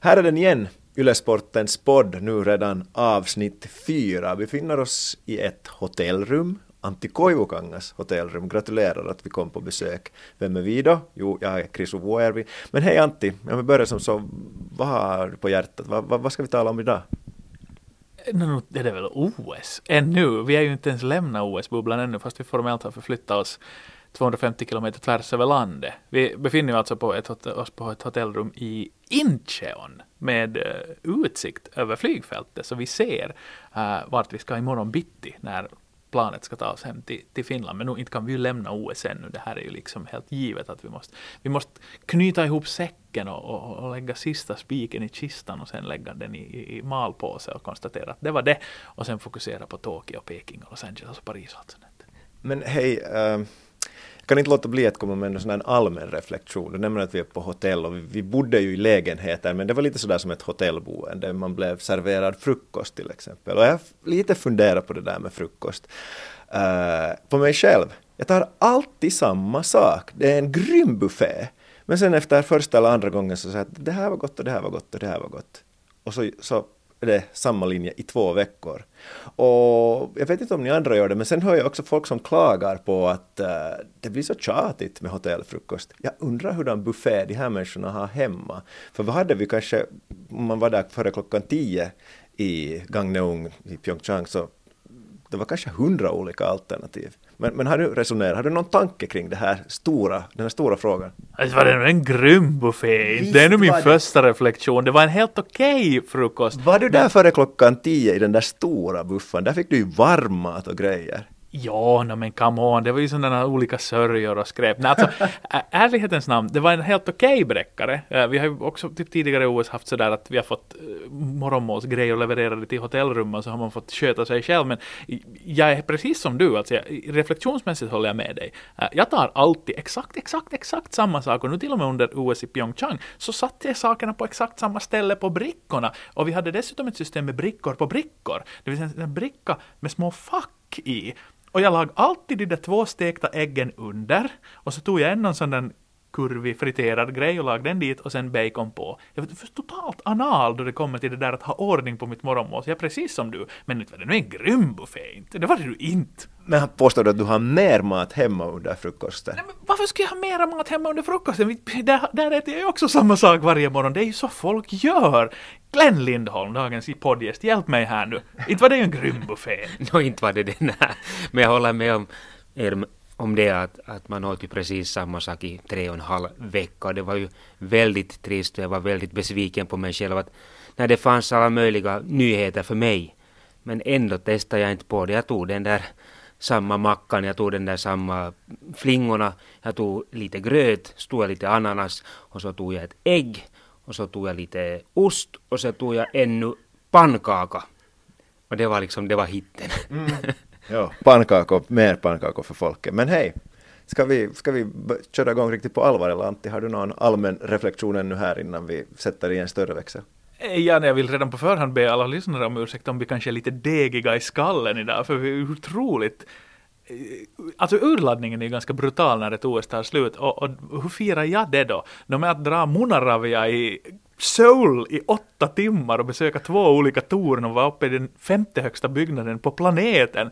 Här är den igen, Ylesportens podd, nu redan avsnitt fyra. Vi befinner oss i ett hotellrum, Antti Koivukangas hotellrum. Gratulerar att vi kom på besök. Vem är vi då? Jo, jag är Chris Vuojärvi. Men hej Antti, om vi börjar som så, vad har du på hjärtat? Vad, vad, vad ska vi tala om idag? Nu är det väl OS ännu. Vi har ju inte ens lämnat OS-bubblan ännu fast vi formellt har förflyttat oss 250 kilometer tvärs över landet. Vi befinner oss alltså på ett, oss på ett hotellrum i Incheon med uh, utsikt över flygfältet så vi ser uh, vart vi ska imorgon bitti när planet ska ta oss hem till, till Finland. Men nu inte kan vi ju lämna OS ännu. Det här är ju liksom helt givet att vi måste, vi måste knyta ihop säcken och, och, och lägga sista spiken i kistan och sen lägga den i, i, i malpåse och konstatera att det var det. Och sen fokusera på Tokyo, Peking, Los Angeles och Paris och allt sånt. Men hej, uh kan inte låta bli att komma med en sån här allmän reflektion. Du nämner att vi är på hotell och vi, vi bodde ju i lägenheter men det var lite sådär som ett hotellboende. Man blev serverad frukost till exempel. Och jag har lite funderat på det där med frukost. Uh, på mig själv. Jag tar alltid samma sak. Det är en grym buffé. Men sen efter första eller andra gången så säger jag att det här var gott och det här var gott och det här var gott. Och så, så det samma linje i två veckor. Och jag vet inte om ni andra gör det, men sen hör jag också folk som klagar på att uh, det blir så tjatigt med hotellfrukost. Jag undrar hurdan buffé de här människorna har hemma. För vad hade vi kanske, om man var där före klockan tio i Gangneung i Pyeongchang, så det var kanske hundra olika alternativ. Men, men har du resonerat, har du någon tanke kring det här stora, den här stora frågan? Det var en grym buffé, det är nog min första reflektion. Det var en helt okej okay frukost. Var du där före klockan tio i den där stora buffen? Där fick du ju varmmat och grejer. Ja, no, men come on, det var ju sådana olika sörjor och skräp. Nej, alltså, ärlighetens namn, det var en helt okej okay bräckare. Vi har ju också typ tidigare i OS haft sådär att vi har fått morgonmålsgrejer levererade till hotellrummen så har man fått sköta sig själv. Men jag är precis som du, alltså, jag, reflektionsmässigt håller jag med dig. Jag tar alltid exakt, exakt, exakt samma sak och nu till och med under OS i Pyeongchang så satte jag sakerna på exakt samma ställe på brickorna och vi hade dessutom ett system med brickor på brickor. Det vill säga en bricka med små fack i och jag lag alltid de där två stekta äggen under. Och så tog jag en någon sån där kurvig friterad grej och lagde den dit och sen bacon på. Jag var totalt anal då det kommer till det där att ha ordning på mitt morgonmål. Jag är precis som du, men inte var det nu en grym buffé inte. Det var det du inte. Men påstår du att du har mer mat hemma under frukosten? Nej, men varför skulle jag ha mera mat hemma under frukosten? Där, där äter jag ju också samma sak varje morgon. Det är ju så folk gör. Glenn Lindholm, dagens poddgäst, hjälp mig här nu. Inte var det ju en grym buffé. no, inte var det den här. Men jag håller med om er om det att, att man åt ju precis samma sak i tre och en halv vecka. Det var ju väldigt trist och jag var väldigt besviken på mig själv att när det fanns alla möjliga nyheter för mig. Men ändå testade jag inte på det. Jag tog den där samma mackan, jag tog den där samma flingorna, jag tog lite gröt, stod jag lite ananas och så tog jag ett ägg och så tog jag lite ost och så tog jag ännu pannkaka. Och det var liksom, det var hitten. Mm. Ja, pannkakor, mer pannkakor för folket. Men hej, ska vi, ska vi köra igång riktigt på allvar eller Antti, har du någon allmän reflektion ännu här innan vi sätter i en större växel? Eh, ja, jag vill redan på förhand be alla lyssnare om ursäkt om vi kanske är lite degiga i skallen idag, för vi är otroligt Alltså urladdningen är ju ganska brutal när ett OS tar slut och, och hur firar jag det då? De med att dra Munaravia i Seoul i åtta timmar och besöka två olika torn och vara uppe i den femte högsta byggnaden på planeten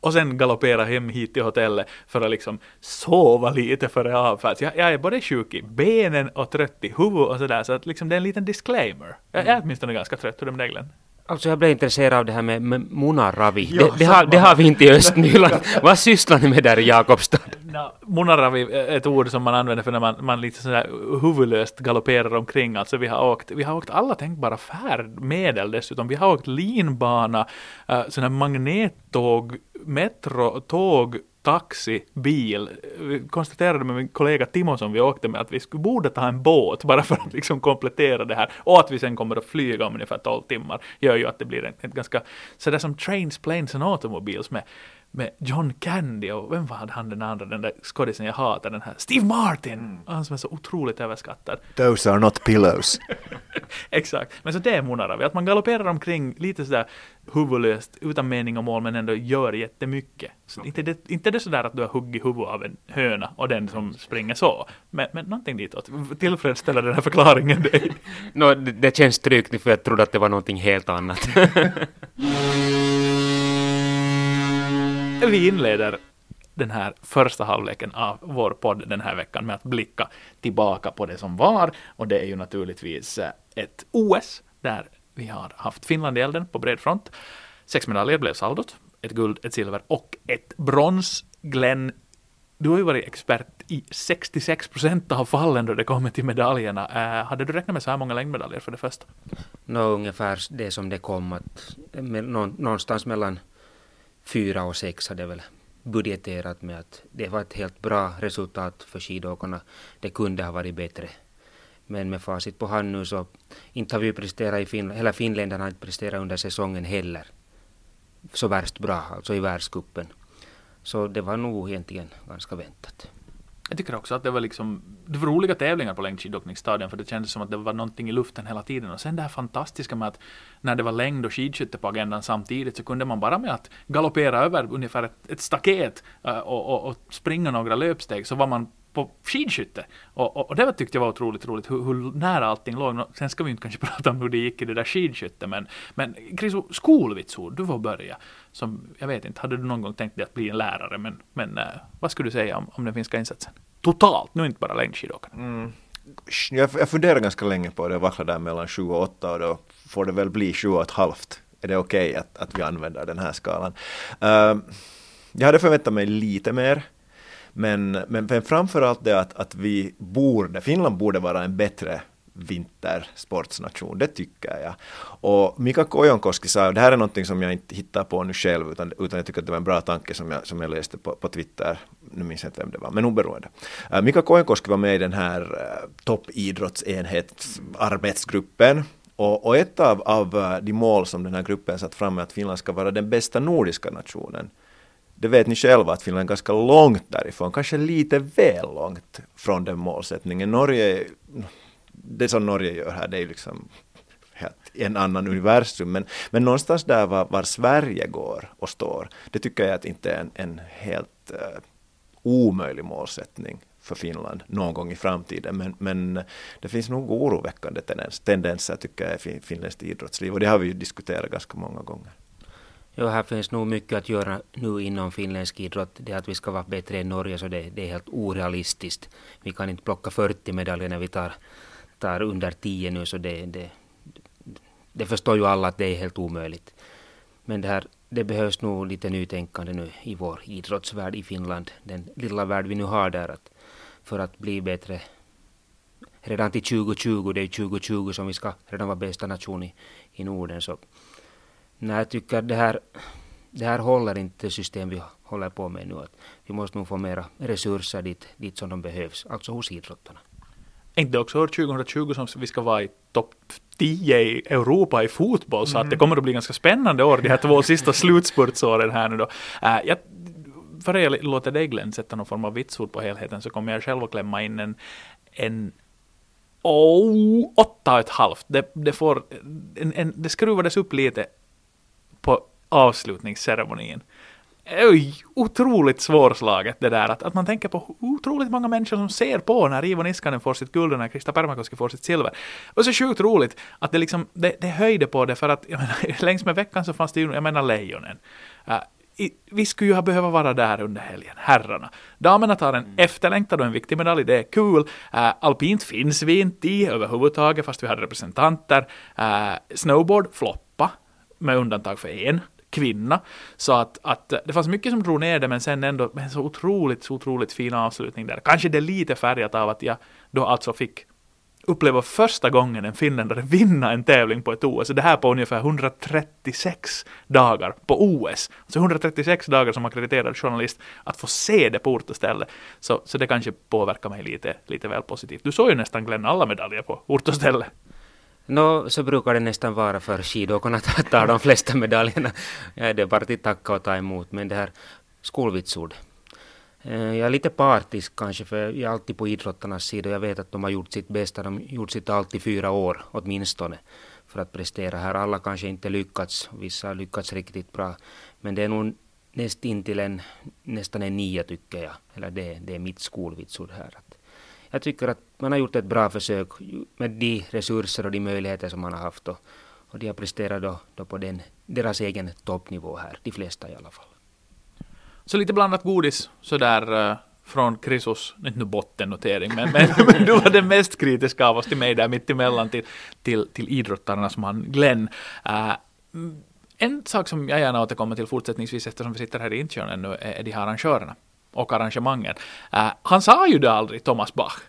och sen galoppera hem hit till hotellet för att liksom sova lite före avfärd. Jag, jag är både sjuk i benen och trött i huvudet och sådär så att liksom det är en liten disclaimer. Jag är åtminstone ganska trött, det med Glenn? Alltså jag blev intresserad av det här med, med munaravi. Jo, det, det, har, det, har, vi inte i Östnyland. Vad sysslar ni med där i Jakobstad? No, munaravi är ett ord som man använder för när man, man lite sådär huvudlöst galopperar omkring. Alltså vi har åkt, vi har åkt alla tänkbara färdmedel dessutom. Vi har åkt linbana, uh, sådana magnettåg, metro, tåg, taxi, bil. Vi konstaterade med min kollega Timo som vi åkte med att vi skulle borde ta en båt bara för att liksom komplettera det här. Och att vi sen kommer att flyga om ungefär 12 timmar gör ju att det blir en, en ganska sådär som trains, planes and automobiles med med John Candy och vem var han den andra, den där skådisen jag hatar, den här Steve Martin! Han som är så otroligt överskattad. Those are not pillows. Exakt, men så det munar vi, att man galopperar omkring lite sådär huvudlöst, utan mening och mål, men ändå gör jättemycket. Så inte, det, inte det sådär att du har huggit huvudet av en höna och den som springer så, men, men någonting ditåt. Tillfredsställer den här förklaringen dig? Nå, det, det känns tryggt för jag trodde att det var någonting helt annat. Vi inleder den här första halvleken av vår podd den här veckan med att blicka tillbaka på det som var. Och det är ju naturligtvis eh, ett OS där vi har haft Finland i elden på bred front. Sex medaljer blev saldot. Ett guld, ett silver och ett brons. Glenn, du har ju varit expert i 66 procent av fallen då det kommer till medaljerna. Uh, hade du räknat med så här många längdmedaljer för det första? Nå, ungefär det som det kom, att med, någonstans mellan fyra och sex hade väl budgeterat med att det var ett helt bra resultat för skidåkarna. Det kunde ha varit bättre. Men med facit på hand nu så inte har vi presterat i Finland, hela finländarna har inte presterat under säsongen heller. Så värst bra, alltså i världscupen. Så det var nog egentligen ganska väntat. Jag tycker också att det var liksom, det var roliga tävlingar på längdskidåkningsstadion för det kändes som att det var någonting i luften hela tiden. Och sen det här fantastiska med att när det var längd och skidskytte på agendan samtidigt så kunde man bara med att galoppera över ungefär ett, ett staket eh, och, och, och, springa några löpsteg så var man på skidskytte. Och, och, och, det tyckte jag var otroligt roligt, hur, hur nära allting låg. Sen ska vi inte kanske prata om hur det gick i det där skidskytte, men, men Kriso, skolvitsord, du får börja. Som, jag vet inte, hade du någon gång tänkt dig att bli en lärare, men, men uh, vad skulle du säga om, om den finska insatsen? Totalt, nu inte bara längdskidåkarna. Mm. Jag, jag funderar ganska länge på det, vacklar där mellan 7 och 8 och då får det väl bli 7 och ett halvt. Är det okej okay att, att vi använder den här skalan? Uh, jag hade förväntat mig lite mer. Men, men, men framförallt det att, att vi borde, Finland borde vara en bättre vintersportsnation, det tycker jag. Och Mika Kojonkoski sa, det här är någonting som jag inte hittar på nu själv, utan, utan jag tycker att det var en bra tanke som jag, som jag läste på, på Twitter, nu minns jag inte vem det var, men oberoende. Uh, eh, Mika Kojonkoski var med i den här eh, uh, toppidrottsenhetsarbetsgruppen och, och ett av, av eh, de mål som den här gruppen satt fram är att Finland ska vara den bästa nordiska nationen det vet ni själva att Finland är ganska långt därifrån, kanske lite väl långt från den målsättningen. Norge, det som Norge gör här, det är liksom en annan universum, men, men någonstans där var, var Sverige går och står, det tycker jag att inte är en, en helt uh, omöjlig målsättning för Finland någon gång i framtiden. Men, men det finns nog oroväckande tendenser tycker jag i finländskt idrottsliv och det har vi ju diskuterat ganska många gånger. Ja, här finns nog mycket att göra nu inom finländsk idrott. Det att vi ska vara bättre än Norge, så det, det är helt orealistiskt. Vi kan inte plocka 40 medaljer när vi tar, tar under 10 nu, så det, det, det förstår ju alla att det är helt omöjligt. Men det, här, det behövs nog lite nytänkande nu i vår idrottsvärld i Finland, den lilla värld vi nu har där, att, för att bli bättre redan till 2020, det är 2020 som vi ska redan vara bästa nation i, i Norden, så Nej, jag tycker det här, det här håller inte system vi håller på med nu. Att vi måste nog få mera resurser dit, dit som de behövs, alltså hos idrottarna. Är inte också år 2020 som vi ska vara i topp 10 i Europa i fotboll, så mm. att det kommer att bli ganska spännande år, de här två sista slutspurtsåren här nu då. Äh, jag, före jag låter dig Glenn sätta någon form av vitsord på helheten så kommer jag själv att klämma in en, en oh, åtta och ett halvt. Det, det, får, en, en, det skruvades upp lite på avslutningsceremonin. Oj, otroligt svårslaget det där att, att man tänker på otroligt många människor som ser på när Ivo Niskanen får sitt guld och när Krista Permakoski får sitt silver. Och så sjukt roligt att det liksom, det, det höjde på det för att, menar, längs med veckan så fanns det ju, jag menar lejonen. Uh, vi skulle ju ha behövt vara där under helgen, herrarna. Damerna tar en mm. efterlängtad och en viktig medalj, det är kul. Uh, alpint finns vi inte i överhuvudtaget, fast vi hade representanter. Uh, snowboard, floppa med undantag för en kvinna. Så att, att eh, det fanns mycket som drog ner det, men sen ändå en så otroligt, så otroligt fin avslutning där. Kanske det är lite färgat av att jag då alltså fick uppleva första gången en finländare vinna en tävling på ett OS. Det här på ungefär 136 dagar på OS. Alltså 136 dagar som akkrediterad journalist. Att få se det på ort och ställe. Så, så det kanske påverkar mig lite, lite väl positivt. Du såg ju nästan Glenn alla medaljer på ort och ställe. Nå, så brukar det nästan vara för skidåkarna att ta de flesta medaljerna. Ja, det är bara till tacka och ta emot. Men det här skolvitsord. Eh, jag är lite partisk kanske, för jag är alltid på idrottarnas sida. Jag vet att de har gjort sitt bästa. De har gjort sitt allt i fyra år åtminstone för att prestera här. Alla kanske inte lyckats, vissa har lyckats riktigt bra. Men det är nog nästintill en, nästan en nia tycker jag. Eller det, det är mitt skolvitsord här. Jag tycker att man har gjort ett bra försök med de resurser och de möjligheter som man har haft. Och, och de har presterat då, då på den, deras egen toppnivå här, de flesta i alla fall. Så lite blandat godis sådär eh, från Krisos, inte nu bottennotering, men, men, men du var den mest kritiska av oss till mig där mittemellan till, till, till idrottarnas man Glenn. Uh, en sak som jag gärna återkommer till fortsättningsvis eftersom vi sitter här i Incheon ännu, är de här arrangörerna och arrangemangen. Uh, han sa ju det aldrig, Thomas Bach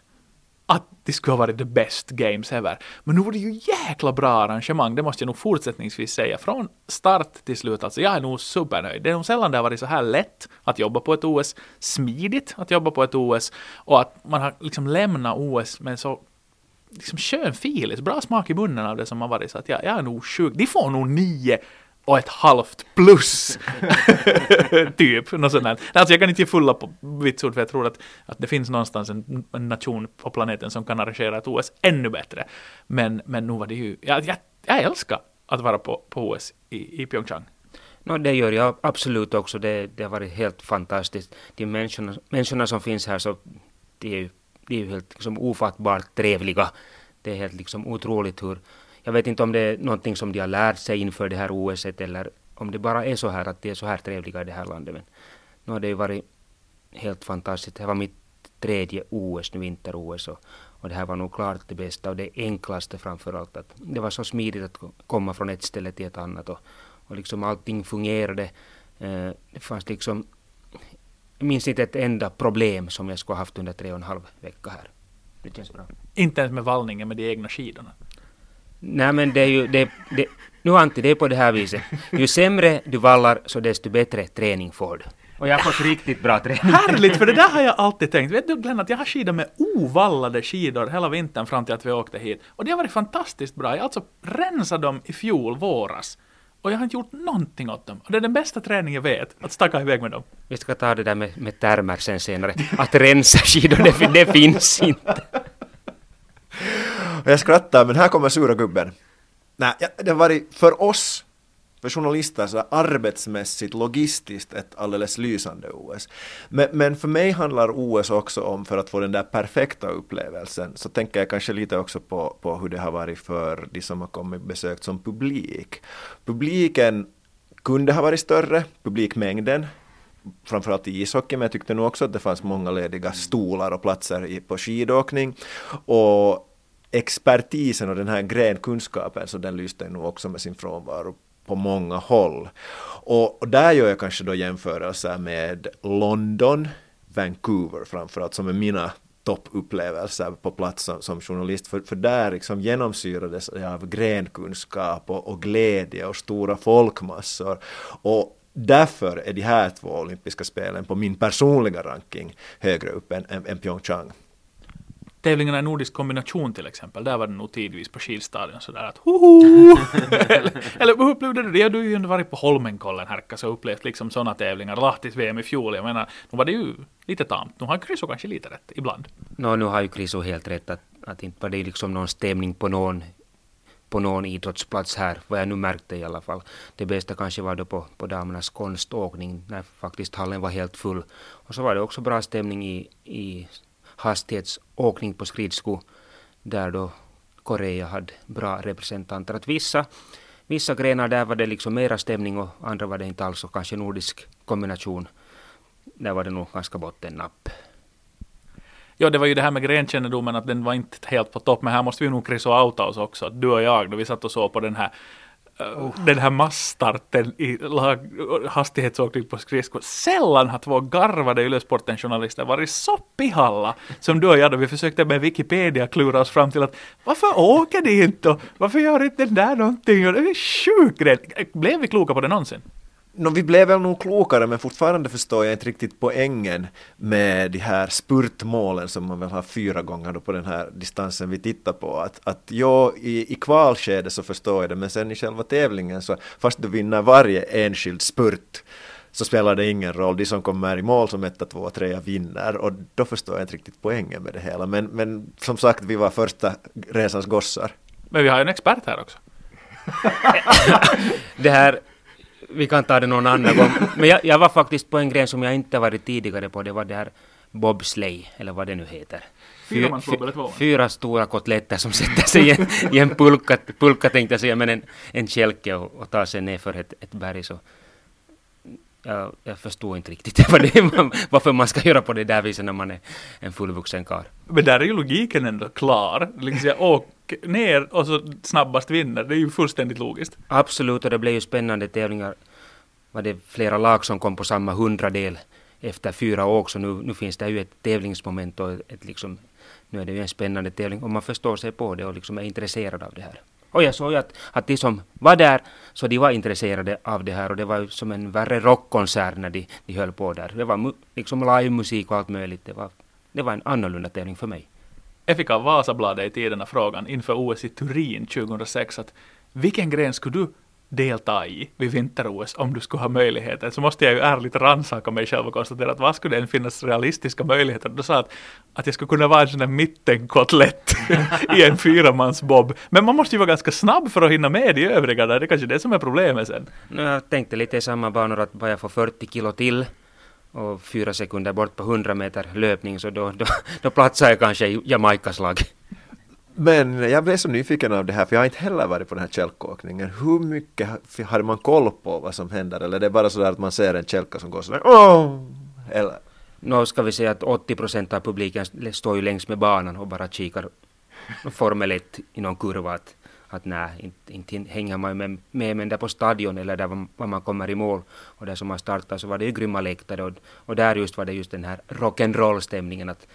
att det skulle ha varit the best games ever. Men nu var det ju jäkla bra arrangemang, det måste jag nog fortsättningsvis säga. Från start till slut, alltså jag är nog supernöjd. Det är nog sällan det har varit så här lätt att jobba på ett OS, smidigt att jobba på ett OS och att man har liksom lämnat OS med så liksom skön feeling, bra smak i munnen av det som har varit. Så att jag, jag är nog sjuk. De får nog nio och ett halvt plus. typ, något sånt där. Alltså jag kan inte ge fulla på vitsord för jag tror att, att det finns någonstans en, en, nation på planeten som kan arrangera ett OS ännu bättre. Men, men nu var det ju, jag, jag, jag älskar att vara på, på OS i, i Pyeongchang. No, det gör jag absolut också. Det, det har varit helt fantastiskt. De människorna, människorna som finns här så de är ju, de är helt liksom, ofattbart trevliga. Det är helt liksom otroligt hur jag vet inte om det är någonting som de har lärt sig inför det här OS eller om det bara är så här att de är så här trevliga i det här landet. Men nu har det ju varit helt fantastiskt. Det här var mitt tredje OS, nu vinter-OS och, och det här var nog klart det bästa och det enklaste framför allt. Att det var så smidigt att komma från ett ställe till ett annat och, och liksom allting fungerade. Eh, det fanns liksom, jag minns inte ett enda problem som jag skulle ha haft under tre och en halv vecka här. Det känns bra. Inte ens med vallningen med de egna skidorna? Nej men det är ju, det, det, nu Antti, det är på det här viset. Ju sämre du vallar så desto bättre träning får du. Och jag har fått riktigt bra träning. Härligt, för det där har jag alltid tänkt. Vet du Glenn, att jag har skidat med ovallade skidor hela vintern fram till att vi åkte hit. Och det har varit fantastiskt bra. Jag har alltså rensat dem i fjol våras. Och jag har inte gjort någonting åt dem. Och det är den bästa träningen jag vet, att stacka iväg med dem. Vi ska ta det där med, med termer sen senare. Att rensa skidor, det, det finns inte. Och jag skrattar, men här kommer sura gubben. Nej, det har varit för oss, för journalister, så arbetsmässigt, logistiskt ett alldeles lysande OS. Men, men, för mig handlar OS också om, för att få den där perfekta upplevelsen, så tänker jag kanske lite också på, på hur det har varit för de som har kommit besökt som publik. Publiken kunde ha varit större, publikmängden, framförallt i ishockey, men jag tyckte nog också att det fanns många lediga stolar och platser på skidåkning. Och expertisen och den här grenkunskapen så den lyste nog också med sin frånvaro på många håll. Och, och, där gör jag kanske då jämförelser med London, Vancouver framförallt som är mina toppupplevelser på plats som, som, journalist, för, för där liksom genomsyrades jag av grenkunskap och, och glädje och stora folkmassor. Och därför är de här två olympiska spelen på min personliga ranking högre upp än, än, än Pyeongchang tävlingarna i nordisk kombination till exempel, där var det nog tidvis på skidstadion sådär att hoho! eller, eller hur upplevde du det? Du har ju ändå varit på Holmenkollen Härkas och upplevt liksom sådana tävlingar. Lahtis VM i fjol, jag menar, nu var det ju lite tamt. Nu har Kryso kanske lite rätt ibland. No, nu har ju Kryso helt rätt att, att inte var det liksom någon stämning på någon på någon idrottsplats här, vad jag nu märkte i alla fall. Det bästa kanske var då på, på damernas konståkning, när faktiskt hallen var helt full. Och så var det också bra stämning i, i hastighetsåkning på skridsko där då Korea hade bra representanter. Att vissa, vissa grenar där var det liksom mera stämning och andra var det inte alls och kanske nordisk kombination. Där var det nog ganska bottennapp. Ja, det var ju det här med grenkännedomen att den var inte helt på topp, men här måste vi nog kryssa och outa oss också. Du och jag, då vi satt och såg på den här Oh. Den här massstarten i lag, hastighetsåkning på skridskor. Sällan har två garvade Yle-sporten-journalister varit så pihalla som du och jag då vi försökte med Wikipedia klura oss fram till att varför åker de inte varför gör inte den där någonting? Det är sjukt grej. Blev vi kloka på det någonsin? No, vi blev väl nog klokare men fortfarande förstår jag inte riktigt poängen med de här spurtmålen som man väl har fyra gånger då på den här distansen vi tittar på. Att, att ja, i, i kvalskedet så förstår jag det men sen i själva tävlingen så fast du vinner varje enskild spurt så spelar det ingen roll. De som kommer i mål som etta, två, trea vinner och då förstår jag inte riktigt poängen med det hela. Men, men som sagt, vi var första resans gossar. Men vi har ju en expert här också. det här, vi kan ta det någon annan gång. Men jag, jag var faktiskt på en gren som jag inte varit tidigare på. Det var det här bobsleigh, eller vad det nu heter. Fyra, fyra, fyra stora kotletter som sätter sig i en, i en pulka, pulka tänkte jag säga, men en, en kälke och, och tar sig ner för ett, ett berg. Så jag, jag förstår inte riktigt vad det, varför man ska göra på det där viset när man är en fullvuxen karl. Men där är ju logiken ändå klar. Liksom, åk ner och så snabbast vinner. Det är ju fullständigt logiskt. Absolut, och det blev ju spännande tävlingar. Var det flera lag som kom på samma hundradel efter fyra år, så nu, nu finns det ju ett tävlingsmoment och ett liksom, nu är det ju en spännande tävling och man förstår sig på det och liksom är intresserad av det här. Och jag såg att, att de som var där, så de var intresserade av det här och det var som en värre rockkonsert när de, de höll på där. Det var liksom livemusik och allt möjligt. Det var, det var en annorlunda tävling för mig. Jag fick av Vasabladet i tiderna frågan inför OS i Turin 2006 att vilken gren skulle du delta i vid vinter-OS om du skulle ha möjligheten, så måste jag ju ärligt rannsaka mig själv och konstatera att vad skulle det än finnas realistiska möjligheter? Du sa att, att jag skulle kunna vara en sån där mittenkotlett i en fyramansbob. Men man måste ju vara ganska snabb för att hinna med de övriga där, det är kanske det som är problemet sen. Jag tänkte lite i samma banor att bara jag får 40 kilo till och fyra sekunder bort på 100 meter löpning så då, då, då platsar jag kanske i Jamaicas lag. Men jag blev så nyfiken av det här, för jag har inte heller varit på den här kälkåkningen. Hur mycket hade man koll på vad som händer? Eller det är bara så där att man ser en kälka som går sådär åh! Eller? Nå ska vi säga att 80 procent av publiken står ju längs med banan och bara kikar Formel 1 i någon kurva. Att, att nej, inte, inte hänger man med, med, men där på stadion eller där var man kommer i mål och där som man startar så var det ju grymma läktare och, och där just var det just den här rock'n'roll stämningen att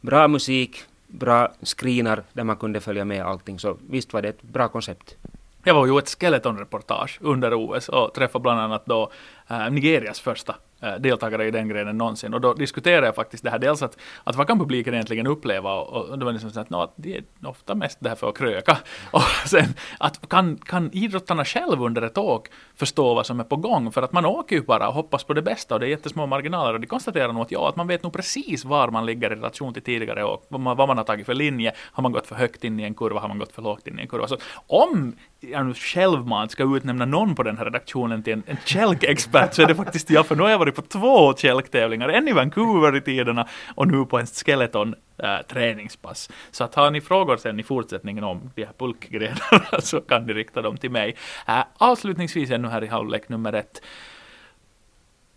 bra musik, bra screenar där man kunde följa med allting. Så visst var det ett bra koncept. Jag var ju ett skeletonreportage under OS och träffade bland annat då äh, Nigerias första Eh, deltagare i den grenen någonsin. Och då diskuterade jag faktiskt det här, dels att, att vad kan publiken egentligen uppleva? Och, och det var liksom så att, no, de är ofta mest där för att kröka. Och sen att kan, kan idrottarna själv under ett åk förstå vad som är på gång? För att man åker ju bara och hoppas på det bästa och det är jättesmå marginaler. Och de konstaterar nog att ja, att man vet nog precis var man ligger i relation till tidigare åk. Vad man, vad man har tagit för linje. Har man gått för högt in i en kurva? Har man gått för lågt in i en kurva? Så om jag nu självmant ska utnämna någon på den här redaktionen till en, en kälkexpert så är det faktiskt jag, för nu har jag varit på två kälktävlingar, en i Vancouver i tiderna och nu på en skeleton äh, träningspass. Så att har ni frågor sen i fortsättningen om de här pulkgrenarna så kan ni rikta dem till mig. Äh, avslutningsvis ännu här i halvlek nummer ett.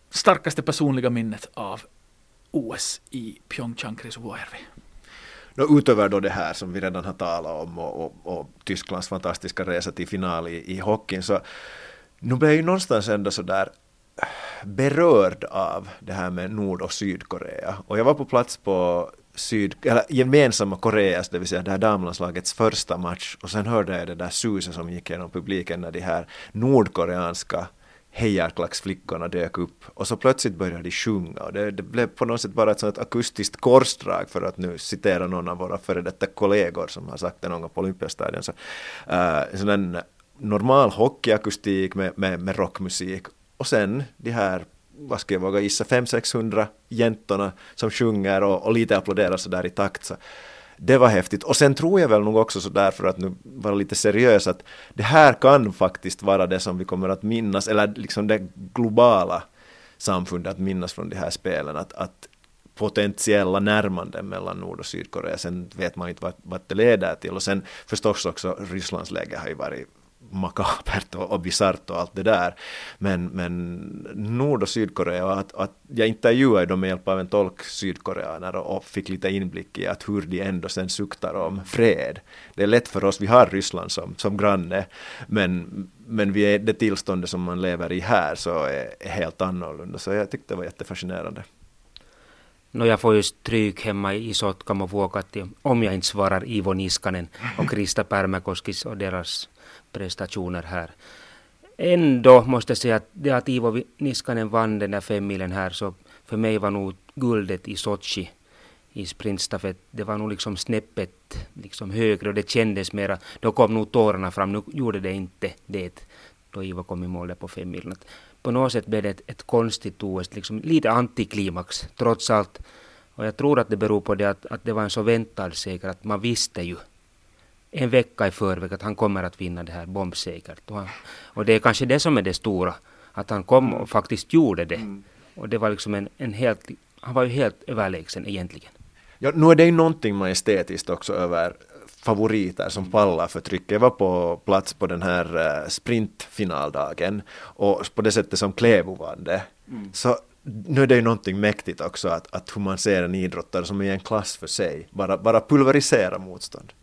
Starkaste personliga minnet av OS i Pyeongchang, Chris No, utöver då det här som vi redan har talat om och, och, och Tysklands fantastiska resa till final i, i hockeyn så nu blev jag ju någonstans ändå sådär berörd av det här med Nord och Sydkorea. Och jag var på plats på syd, eller gemensamma Koreas, det vill säga det här damlandslagets första match och sen hörde jag det där suset som gick genom publiken när de här nordkoreanska hejarklacksflickorna dök upp och så plötsligt började de sjunga och det, det, blev på något sätt bara ett sånt akustiskt korsdrag för att nu citera någon av våra före detta kollegor som har sagt det någon gång på Olympiastadion. Så, uh, sån normal hockeyakustik med, med, med rockmusik och sen de här vad ska jag våga gissa, 500-600 jäntorna som sjunger och, och lite applåderar sådär i takt. Så det var häftigt. Och sen tror jag väl nog också så där för att nu vara lite seriös att det här kan faktiskt vara det som vi kommer att minnas, eller liksom det globala samfundet att minnas från de här spelen. Att, att potentiella närmanden mellan Nord och Sydkorea. Sen vet man inte vad, vad det leder till. Och sen förstås också Rysslands läge har ju varit makabert och, och bisarrt och allt det där. Men, men Nord och Sydkorea, och att, att jag intervjuade dem med hjälp av en tolk sydkoreaner och, och fick lite inblick i att hur de ändå sen suktar om fred. Det är lätt för oss, vi har Ryssland som, som granne, men, men vi är det tillståndet som man lever i här så är, är helt annorlunda. Så jag tyckte det var jättefascinerande. No, jag får ju stryk hemma i Sotkamo Vuokatti om jag inte svarar Ivo Niskanen och Krista Pärmäkoskis och deras prestationer här. Ändå måste jag säga att det att Ivo Niskanen vann den där femmilen här så för mig var nog guldet i Sochi i sprintstafett, det var nog liksom snäppet liksom högre och det kändes mera, då kom nog tårarna fram, nu gjorde det inte det då Ivo kom i mål där på femmilen. på något sätt blev det ett, ett konstigt OS, liksom lite antiklimax trots allt. Och jag tror att det beror på det att, att det var en så väntad seger att man visste ju en vecka i förväg att han kommer att vinna det här bombsäkert. Och, han, och det är kanske det som är det stora, att han kom och faktiskt gjorde det. Mm. Och det var liksom en, en helt, han var ju helt överlägsen egentligen. Ja, nu är det ju någonting majestätiskt också över favoriter som pallar för trycket. Jag var på plats på den här uh, sprintfinaldagen och på det sättet som Klevo vann det. Mm. Så nu är det ju någonting mäktigt också att, att hur man ser en idrottare som är i en klass för sig, bara, bara pulverisera motstånd.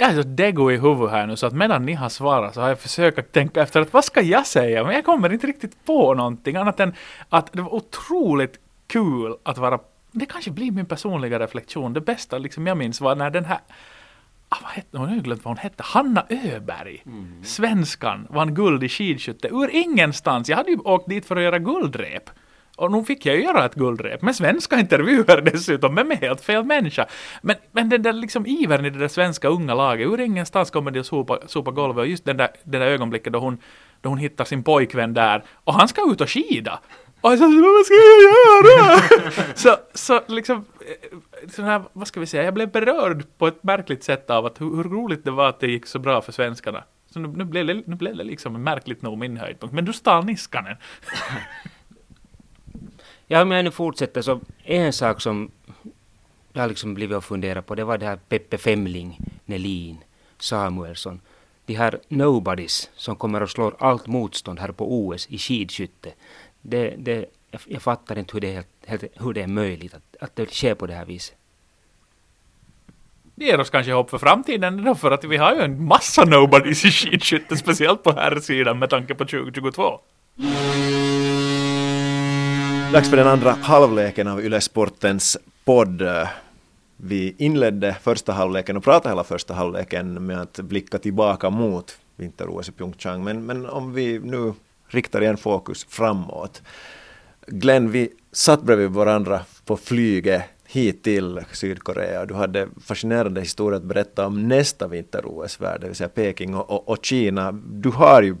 Jag är så dego i huvudet här nu så att medan ni har svarat så har jag försökt tänka efter att vad ska jag säga? Men jag kommer inte riktigt på någonting annat än att det var otroligt kul att vara det kanske blir min personliga reflektion. Det bästa liksom jag minns var när den här ah, vad hette hon? Jag har glömt vad hon hette. Hanna Öberg, mm. svenskan, vann guld i skidskytte ur ingenstans. Jag hade ju åkt dit för att göra guldrep. Och nu fick jag ju göra ett guldrep med svenska intervjuer dessutom, men med helt fel människa. Men, men den där liksom ivern i det där svenska unga laget, ur ingenstans kommer de att sopa, sopa golvet och just den där, den där ögonblicket då hon, då hon hittar sin pojkvän där och han ska ut och skida. Och jag sa, vad ska jag göra? så, så liksom, eh, sån här, vad ska vi säga, jag blev berörd på ett märkligt sätt av att hur, hur roligt det var att det gick så bra för svenskarna. Så nu, nu, blev, det, nu blev det liksom märkligt nog min höjdpunkt. Men du stal Niskanen ja, om jag nu fortsätter så en sak som jag har liksom blivit och funderat på det var det här Peppe Femling, Nelin, Samuelsson. De här nobodies som kommer och slår allt motstånd här på OS i skidskytte det, det, jag, fattar inte hur det, helt, hur det är möjligt att, att det sker på det här viset. Det ger oss kanske hopp för framtiden då, för att vi har ju en massa nobodies i skidskytte, speciellt på här sidan med tanke på 2022. Dags för den andra halvleken av Yle Sportens podd. Vi inledde första halvleken och pratade hela första halvleken med att blicka tillbaka mot vinter-OS i Pyeongchang. Men, men om vi nu riktar igen fokus framåt. Glenn, vi satt bredvid varandra på flyget hit till Sydkorea. Du hade fascinerande historier att berätta om nästa vinter-OS-värld, det vill säga Peking och, och, och, Kina. Du har ju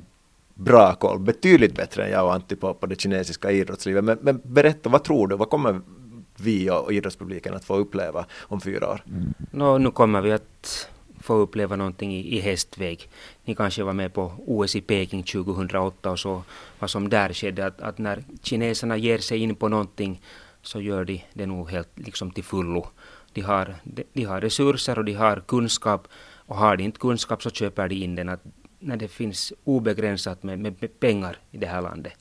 bra koll, betydligt bättre än jag och Antti på, på det kinesiska idrottslivet. Men, men, berätta, vad tror du, vad kommer vi och idrottspubliken att få uppleva om fyra år? Mm. No, nu kommer vi att få uppleva någonting i, i hästväg. Ni kanske var med på OS i Peking 2008 och så vad som där skedde att, att när kineserna ger sig in på någonting så gör de det nog helt liksom till fullo. De har, de, de har resurser och de har kunskap och har de inte kunskap så köper de in den. Att när det finns obegränsat med, med, med pengar i det här landet,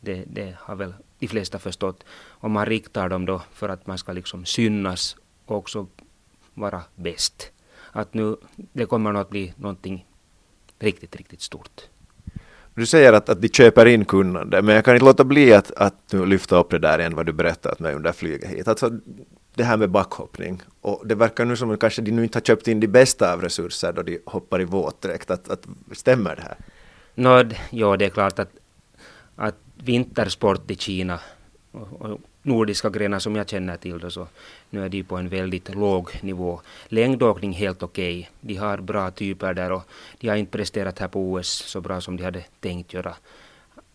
det, det har väl de flesta förstått. Och man riktar dem då för att man ska liksom synas och också vara bäst att nu det kommer nog att bli någonting riktigt, riktigt stort. Du säger att, att de köper in kunnande, men jag kan inte låta bli att, att nu lyfta upp det där igen vad du berättat mig under flyget hit. Alltså det här med backhoppning, och det verkar nu som att kanske de nu inte har köpt in de bästa av resurser då de hoppar i våtdräkt. Att, att, stämmer det här? No, ja, det är klart att, att vintersport i Kina och, och nordiska grenar som jag känner till då, så nu är de på en väldigt låg nivå. Längdåkning helt okej. Okay. De har bra typer där och de har inte presterat här på OS så bra som de hade tänkt göra.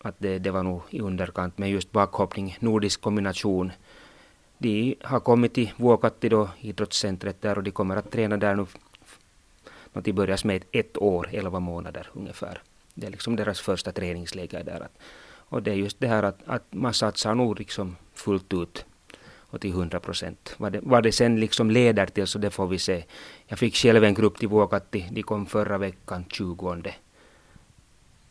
Att det, det var nog i underkant. Men just backhoppning, nordisk kombination. De har kommit till Vuokatti då, idrottscentret där och de kommer att träna där nu. De börjar med ett, år, elva månader ungefär. Det är liksom deras första träningsläger där. Och det är just det här att, att man satsar nog liksom fullt ut och till 100 procent. Vad, det, vad det sen liksom leder till så det får vi se. Jag fick själv en grupp till Vuokatti, de kom förra veckan 20.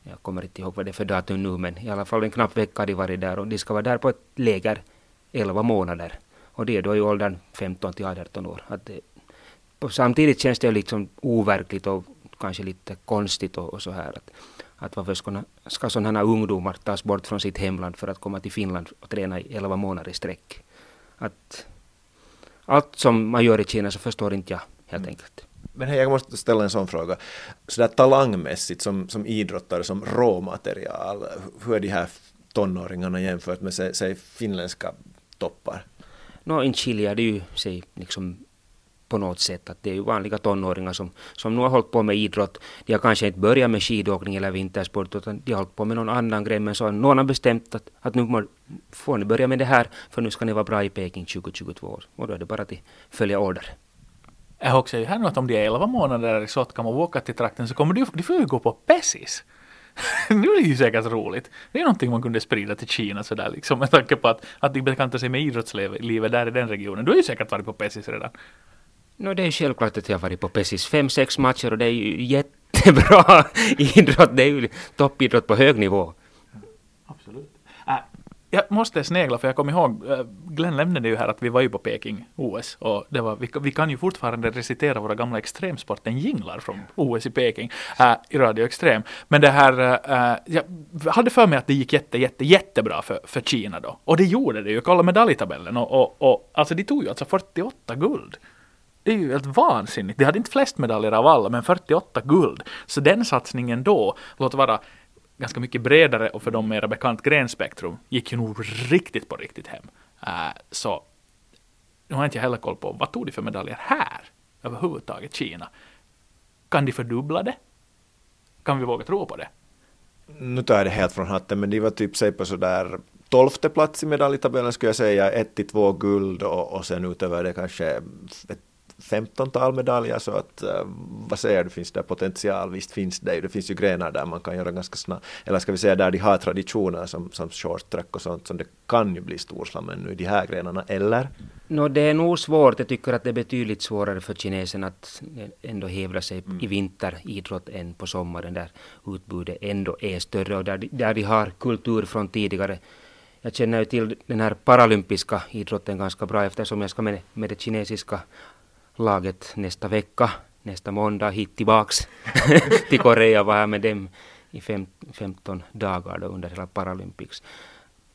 Jag kommer inte ihåg vad det är för datum nu men i alla fall en knapp vecka har de varit där och de ska vara där på ett läger 11 månader. Och det är då i åldern 15 till 18 år. Att det, samtidigt känns det liksom overkligt och kanske lite konstigt och, och så här. Att, att varför ska, ska sådana ungdomar tas bort från sitt hemland för att komma till Finland och träna i 11 månader i sträck? Att allt som man gör i Kina så förstår inte jag helt enkelt. Men hej, jag måste ställa en sån fråga. Sådär talangmässigt som, som idrottare, som råmaterial, hur är de här tonåringarna jämfört med säg finländska toppar? Nå, no, in Chile är det ju sig liksom på något sätt. Att det är ju vanliga tonåringar som, som nu har hållit på med idrott. De har kanske inte börjat med skidåkning eller vintersport utan de har hållit på med någon annan grej men så har någon har bestämt att, att nu må, får ni börja med det här för nu ska ni vara bra i Peking 2022 och då är det bara att följa order. Jag har också ju här att om de är 11 månader i Sotkam och åker till trakten så kommer de, de får ju gå på Pessis. det blir ju säkert roligt. Det är någonting man kunde sprida till Kina sådär liksom med tanke på att, att de bekantar sig med idrottslivet där i den regionen. Du har ju säkert varit på Pessis redan. No, det är självklart att jag har varit på Pessis fem, sex matcher och det är ju jättebra idrott. Det är ju toppidrott på hög nivå. Jag måste snegla för jag kommer ihåg, eh, Glenn nämnde ju här att vi var ju på Peking OS och det var, vi, vi kan ju fortfarande recitera våra gamla extremsporten jinglar från OS i Peking äh, i Radio Extrem. Men det här, äh, jag hade för mig att det gick jätte, jätte, jättebra för, för Kina då. Och det gjorde det ju, kolla medaljtabellen och, och, och alltså de tog ju alltså 48 guld. Det är ju helt vansinnigt. De hade inte flest medaljer av alla, men 48 guld. Så den satsningen då, låt vara ganska mycket bredare och för dem mera bekant grenspektrum, gick ju nog riktigt på riktigt hem. Uh, så nu har jag inte heller koll på vad tog de för medaljer här överhuvudtaget, Kina. Kan de fördubbla det? Kan vi våga tro på det? Nu tar jag det helt från hatten, men de var typ sig på sådär tolfte plats i medaljtabellen skulle jag säga, ett till två guld och, och sen utöver det kanske ett 15-tal medaljer så att uh, vad säger du, finns det potential? Visst finns det ju, det finns ju grenar där man kan göra ganska snabbt, eller ska vi säga där de har traditioner som, som short track och sånt som det kan ju bli storslam nu i de här grenarna, eller? No, det är nog svårt, jag tycker att det är betydligt svårare för kinesen att ändå hävda sig mm. i vinteridrott än på sommaren där utbudet ändå är större och där, där de har kultur från tidigare jag känner ju till den här paralympiska idrotten ganska bra eftersom jag ska med, med det kinesiska laget nästa vecka, nästa måndag hit tillbaks till Korea, var här med dem i fem, 15 dagar då under hela Paralympics.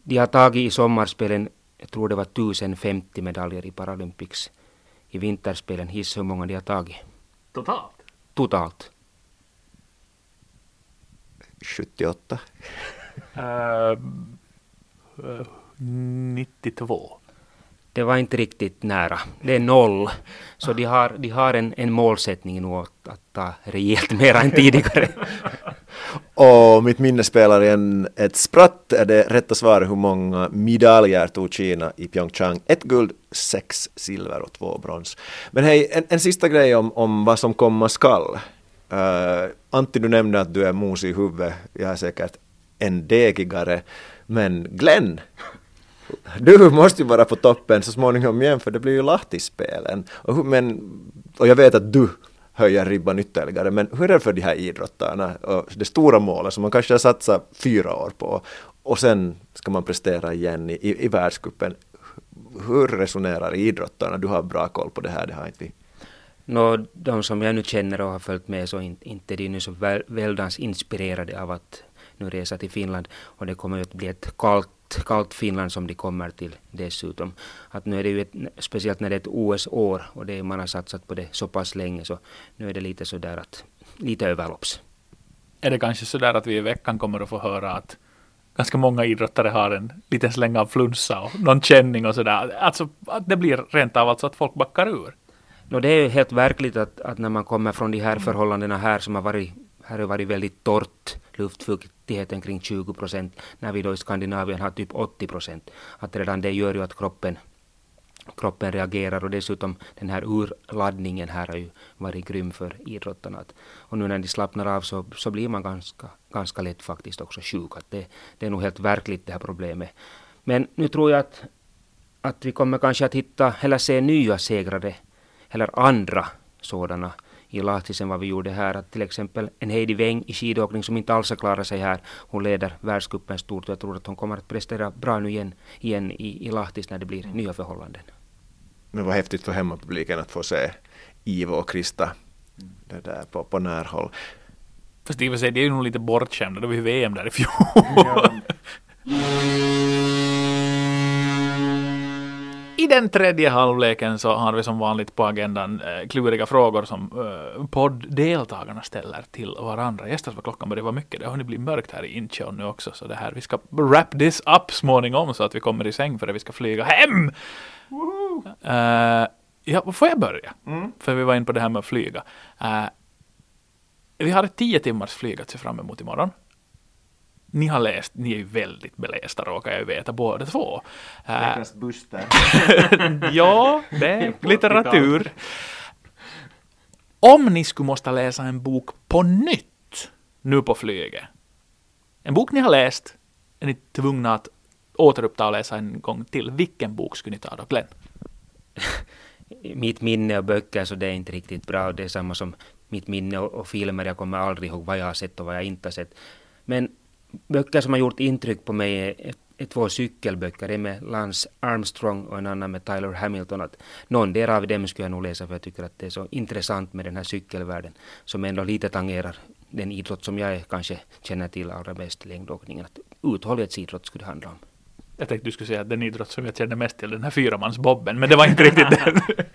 De har tagit i sommarspelen, jag tror det var 1050 medaljer i Paralympics. I vinterspelen, gissa hur många de har tagit? Totalt? Totalt. 78. Uh, uh, 92 det var inte riktigt nära. Det är noll. Så de har, de har en, en målsättning nu att, att ta rejält mera än tidigare. och mitt minne spelar igen ett spratt. Är det rätta svaret hur många medaljer tog Kina i Pyeongchang? Ett guld, sex silver och två brons. Men hej, en, en sista grej om, om vad som komma skall. Uh, Antti, du nämnde att du är mos i huvudet. Jag är säkert en degigare. Men Glenn, du måste ju vara på toppen så småningom igen för det blir ju Lahtispelen. Och, men, och jag vet att du höjer ribban ytterligare, men hur är det för de här idrottarna och det stora målet som man kanske har satsat fyra år på och sen ska man prestera igen i, i, i världscupen. Hur resonerar idrottarna? Du har bra koll på det här, det har inte vi. Nå, de som jag nu känner och har följt med så in, inte de nu så väl, väldans inspirerade av att nu resa till Finland och det kommer ju att bli ett kallt kallt Finland som de kommer till dessutom. Att nu är det ju ett, speciellt när det är ett OS-år och det, man har satsat på det så pass länge så nu är det lite sådär att lite överlopps. Är det kanske sådär att vi i veckan kommer att få höra att ganska många idrottare har en liten släng av flunsa och någon känning och sådär. Alltså att det blir rent av alltså att folk backar ur. No, det är helt verkligt att, att när man kommer från de här förhållandena här som har varit här har varit väldigt torrt, luftfuktigheten kring 20 procent, när vi då i Skandinavien har typ 80 procent. Att redan det gör ju att kroppen, kroppen reagerar och dessutom den här urladdningen här har ju varit grym för idrottarna. Och nu när de slappnar av så, så blir man ganska, ganska lätt faktiskt också sjuk. Att det, det är nog helt verkligt det här problemet. Men nu tror jag att, att vi kommer kanske att hitta, eller se nya segrare, eller andra sådana i Lahti än vad vi gjorde här. Att till exempel en Heidi Weng i skidåkning som inte alls har klarat sig här. Hon leder världscupen stort och jag tror att hon kommer att prestera bra nu igen, igen i, i Lahtis när det blir nya förhållanden. Men vad häftigt för hemmapubliken att få se Ivo och Krista det där på, på närhåll. Fast i och för sig, det är ju nog lite bortskämda. Det var ju VM där i fjol. Ja. I den tredje halvleken så har vi som vanligt på agendan eh, kluriga frågor som eh, podddeltagarna ställer till varandra. Gästas vad klockan börjar vara mycket. Det har ni blivit mörkt här i Incheon nu också. Så det här, vi ska wrap this up småningom så att vi kommer i säng för att vi ska flyga hem. Uh, Ja, får jag börja? För vi var inne på det här med att flyga. Eh, vi har ett tio timmars flyg att se fram emot imorgon. Ni har läst, ni är ju väldigt belästa råkar jag ju veta båda två. Eh, Buster. ja, det är litteratur. Om ni skulle måste läsa en bok på nytt nu på flyget. En bok ni har läst är ni tvungna att återuppta och läsa en gång till. Vilken bok skulle ni ta då, Glenn? Mitt minne av böcker så det är inte riktigt bra. Det är samma som mitt minne och, och filmer. Jag kommer aldrig ihåg vad jag har sett och vad jag inte har sett. Men böcker som har gjort intryck på mig är, är, två cykelböcker. En med Lance Armstrong och en annan med Tyler Hamilton. Att någon del av dem skulle jag nog läsa för jag tycker att det är så intressant med den här cykelvärlden som ändå lite tangerar den idrott som jag kanske känner till allra bäst, längdåkningen. Att uthållighetsidrott skulle det handla om. Jag tänkte du skulle säga att den idrott som jag känner mest till, den här fyramansbobben, men det var inte riktigt den.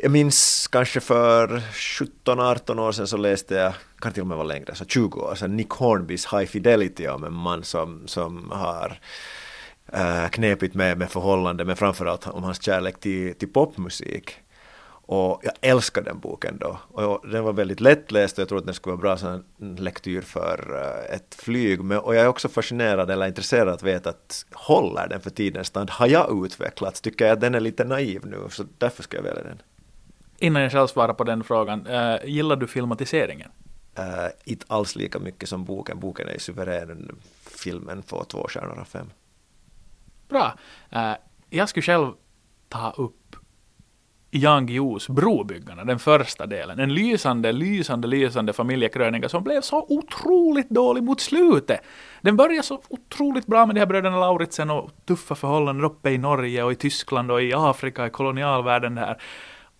Jag minns kanske för 17-18 år sedan så läste jag, kan till och med vara längre, så 20 år sedan, Nick Hornbys High Fidelity om en man som, som har äh, knepigt med, med förhållande, men framförallt om hans kärlek till, till popmusik. Och jag älskar den boken då. Och den var väldigt lättläst och jag tror att den skulle vara bra som en lektyr för eh, ett flyg. Men, och jag är också fascinerad eller intresserad att veta att håller den för tidens stand? Har jag utvecklats? Tycker jag att den är lite naiv nu? Så därför ska jag välja den. Innan jag själv svarar på den frågan, uh, gillar du filmatiseringen? Uh, inte alls lika mycket som boken. Boken är ju suverän. Filmen får två stjärnor av fem. Bra. Uh, jag skulle själv ta upp Jan Guillous Brobyggarna, den första delen. En lysande, lysande, lysande familjekrönika som blev så otroligt dålig mot slutet. Den började så otroligt bra med de här bröderna Lauritsen och tuffa förhållanden uppe i Norge och i Tyskland och i Afrika, i kolonialvärlden där.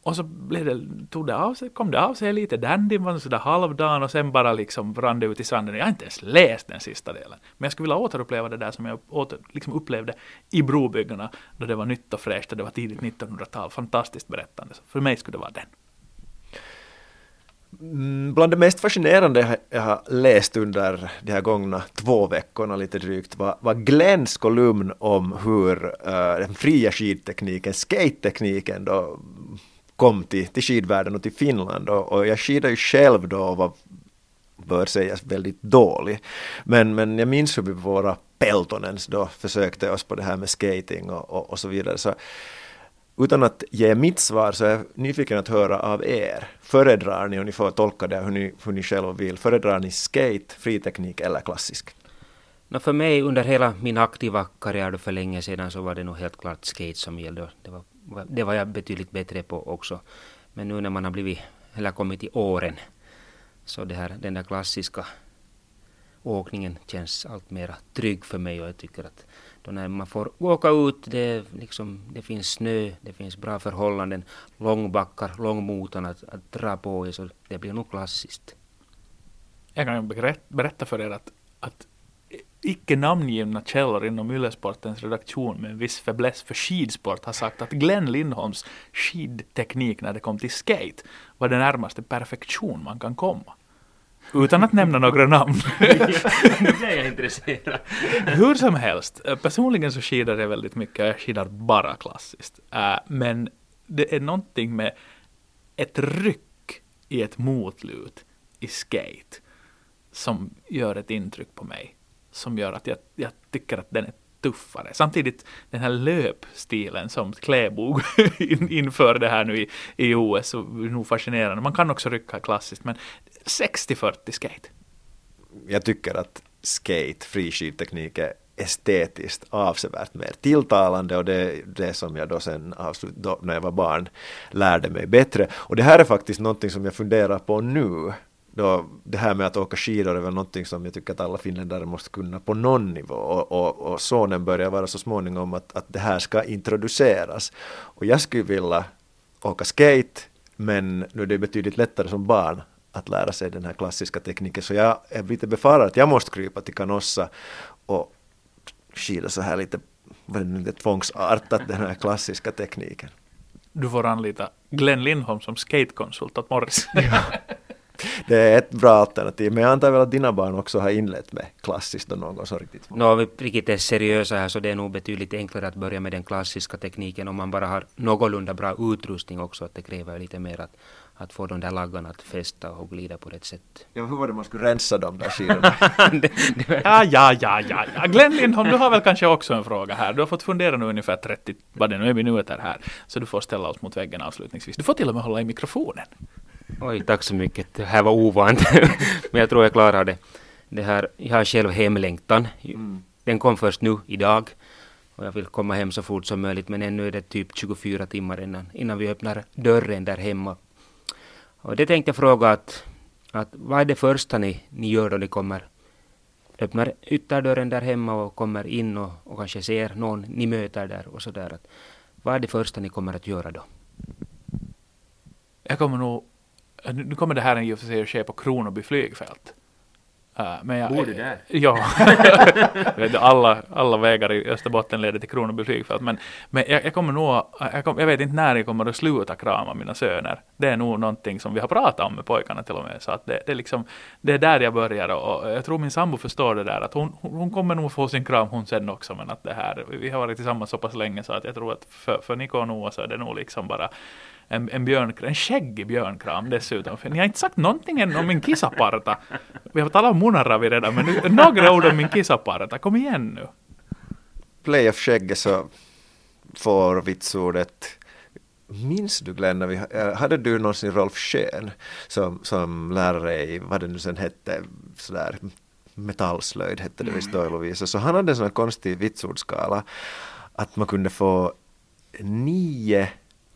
Och så blev det, tog det av sig, kom det av sig lite, dandyn var sådär halvdan och sen bara liksom rann det ut i sanden. Jag har inte ens läst den sista delen. Men jag skulle vilja återuppleva det där som jag åter, liksom upplevde i Brobyggarna, då det var nytt och fräscht och det var tidigt 1900-tal. Fantastiskt berättande. Så för mig skulle det vara den. Mm, bland det mest fascinerande jag har läst under de här gångna två veckorna lite drygt var, var Glenns kolumn om hur uh, den fria skidtekniken, skate-tekniken då kom till, till skidvärlden och till Finland och, och jag skidade ju själv då och var bör sägas väldigt dålig. Men, men jag minns hur vi på våra Peltonens då försökte oss på det här med skating och, och, och så vidare. Så utan att ge mitt svar så är jag nyfiken att höra av er. Föredrar ni, och ni får tolka det hur ni, hur ni själva vill, föredrar ni skate, friteknik eller klassisk? No, för mig under hela min aktiva karriär för länge sedan så var det nog helt klart skate som gällde. Det var, det var jag betydligt bättre på också. Men nu när man har blivit, eller kommit i åren, så det här, den där klassiska åkningen känns allt mer trygg för mig och jag tycker att då när man får åka ut, det, liksom, det finns snö, det finns bra förhållanden, långbackar, långmotorn att, att dra på i, så det blir nog klassiskt. Jag kan berätta för er att, att icke namngivna källor inom Yllesportens redaktion med en viss fäbless för skidsport har sagt att Glenn Lindholms skidteknik när det kom till skate var det närmaste perfektion man kan komma. Utan att nämna några namn. nu blir jag intresserad. Hur som helst, personligen så skidar jag väldigt mycket, jag skidar bara klassiskt. Uh, men det är någonting med ett ryck i ett motlut i skate som gör ett intryck på mig som gör att jag, jag tycker att den är tuffare. Samtidigt den här löpstilen som Kläbo inför det här nu i, i OS är nog fascinerande. Man kan också rycka klassiskt men 60-40 skate. Jag tycker att skate, friskivteknik är estetiskt avsevärt mer tilltalande och det är det som jag då sen avslut, då, när jag var barn lärde mig bättre. Och det här är faktiskt någonting som jag funderar på nu då, det här med att åka skidor är väl någonting som jag tycker att alla finländare måste kunna på någon nivå och, och, och sonen börjar vara så småningom att, att det här ska introduceras. Och jag skulle vilja åka skate men nu är det betydligt lättare som barn att lära sig den här klassiska tekniken så jag är lite befarad att jag måste krypa till Canossa och skida så här lite, lite tvångsartat den här klassiska tekniken. Du får anlita Glenn Lindholm som skatekonsult åt Morris. Ja. Det är ett bra alternativ, men jag antar väl att dina barn också har inlett med klassiskt och någon gång så riktigt. Nå, vi riktigt är seriösa här så det är nog betydligt enklare att börja med den klassiska tekniken om man bara har någorlunda bra utrustning också, att det kräver lite mer att, att få de där laggarna att fästa och glida på rätt sätt. Ja, hur var det man skulle rensa de där skidorna? Ja, ja, ja, ja, ja. Glenn Lindholm, du har väl kanske också en fråga här. Du har fått fundera nu ungefär 30, vad det nu är, minuter här. Så du får ställa oss mot väggen avslutningsvis. Du får till och med hålla i mikrofonen. Oj, tack så mycket. Det här var ovant. Men jag tror jag klarar det. det här, jag har själv hemlängtan. Den kom först nu, idag. Och jag vill komma hem så fort som möjligt. Men ännu är det typ 24 timmar innan, innan vi öppnar dörren där hemma. Och det tänkte jag fråga att, att vad är det första ni, ni gör då ni kommer öppnar ytterdörren där hemma och kommer in och, och kanske ser någon ni möter där och sådär. att Vad är det första ni kommer att göra då? Jag kommer nog... Nu nu kommer det här i och för sig att ske på Kronoby flygfält. Uh, men jag, Bor du där? Ja. Alla, alla vägar i Österbotten leder till Kronoby flygfält. Men, men jag, jag kommer nog... Jag, kom, jag vet inte när jag kommer att sluta krama mina söner. Det är nog någonting som vi har pratat om med pojkarna till och med. Så att det, det, är liksom, det är där jag börjar och, jag tror min sambo förstår det där. Att hon, hon hon kommer nog få sin kram hon sen också. Men att det här... Vi har varit tillsammans så pass länge så att jag tror att för, för Niko och Noah så är det nog liksom bara en, en, björnkram, en skäggig björnkram dessutom. För ni har inte sagt någonting än om min kissaparta. Vi har talat om Munaravi redan, men nu, några ord om min kissaparta. Kom igen nu. Play of skägget så får vitsordet Minns du Glenn, när vi, eh, hade du någonsin Rolf Schön som, som lärare i, vad det nu sen hette, sådär metallslöjd hette det visst då i Lovisa, så han hade en sån här konstig vitsordsskala att man kunde få nio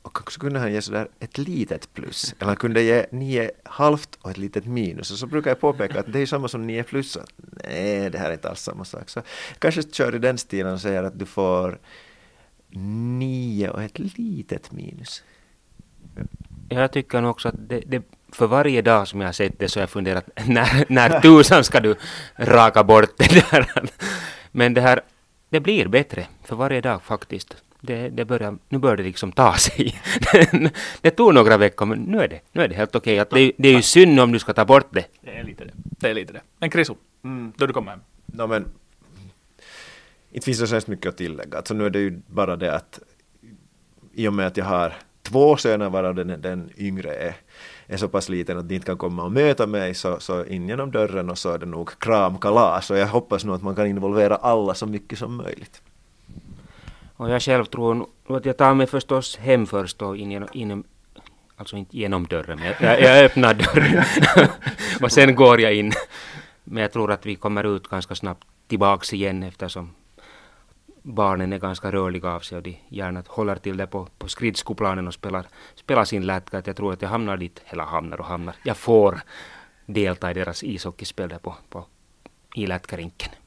och så kunde han ge sådär ett litet plus, eller han kunde ge nio halvt och ett litet minus. Och så brukar jag påpeka att det är samma som nio plus. Att, nej, det här är inte alls samma sak. Så kanske kör i den stilen och säger att du får nio och ett litet minus. Jag tycker nog också att det, det, för varje dag som jag har sett det så har jag funderat när, när tusan ska du raka bort det där. Men det här, det blir bättre för varje dag faktiskt. Det, det börjar, nu börjar det liksom ta sig. det tog några veckor men nu är det, nu är det helt okej. Att det, det är ju synd om du ska ta bort det. Det är lite det. Det är lite det. Men Krisu, då du kommer hem. No, men, inte finns det så hemskt mycket att tillägga. Alltså, nu är det ju bara det att i och med att jag har två söner varav den, den yngre är, är så pass liten att de inte kan komma och möta mig så, så in genom dörren och så är det nog kramkalas och jag hoppas nog att man kan involvera alla så mycket som möjligt. Och jag själv tror nog att jag tar mig förstås hem först och in genom, in, alltså inte genom dörren, men jag, jag öppnar dörren och sen går jag in. Men jag tror att vi kommer ut ganska snabbt tillbaks igen eftersom barnen är ganska rörliga av sig och de gärna håller till det på, på skridskoplanen och spelar, spelar sin lätka. Att jag tror att jag hamnar dit, eller hamnar och hamnar, jag får delta i deras ishockeyspel där på, på, i lätkarinken.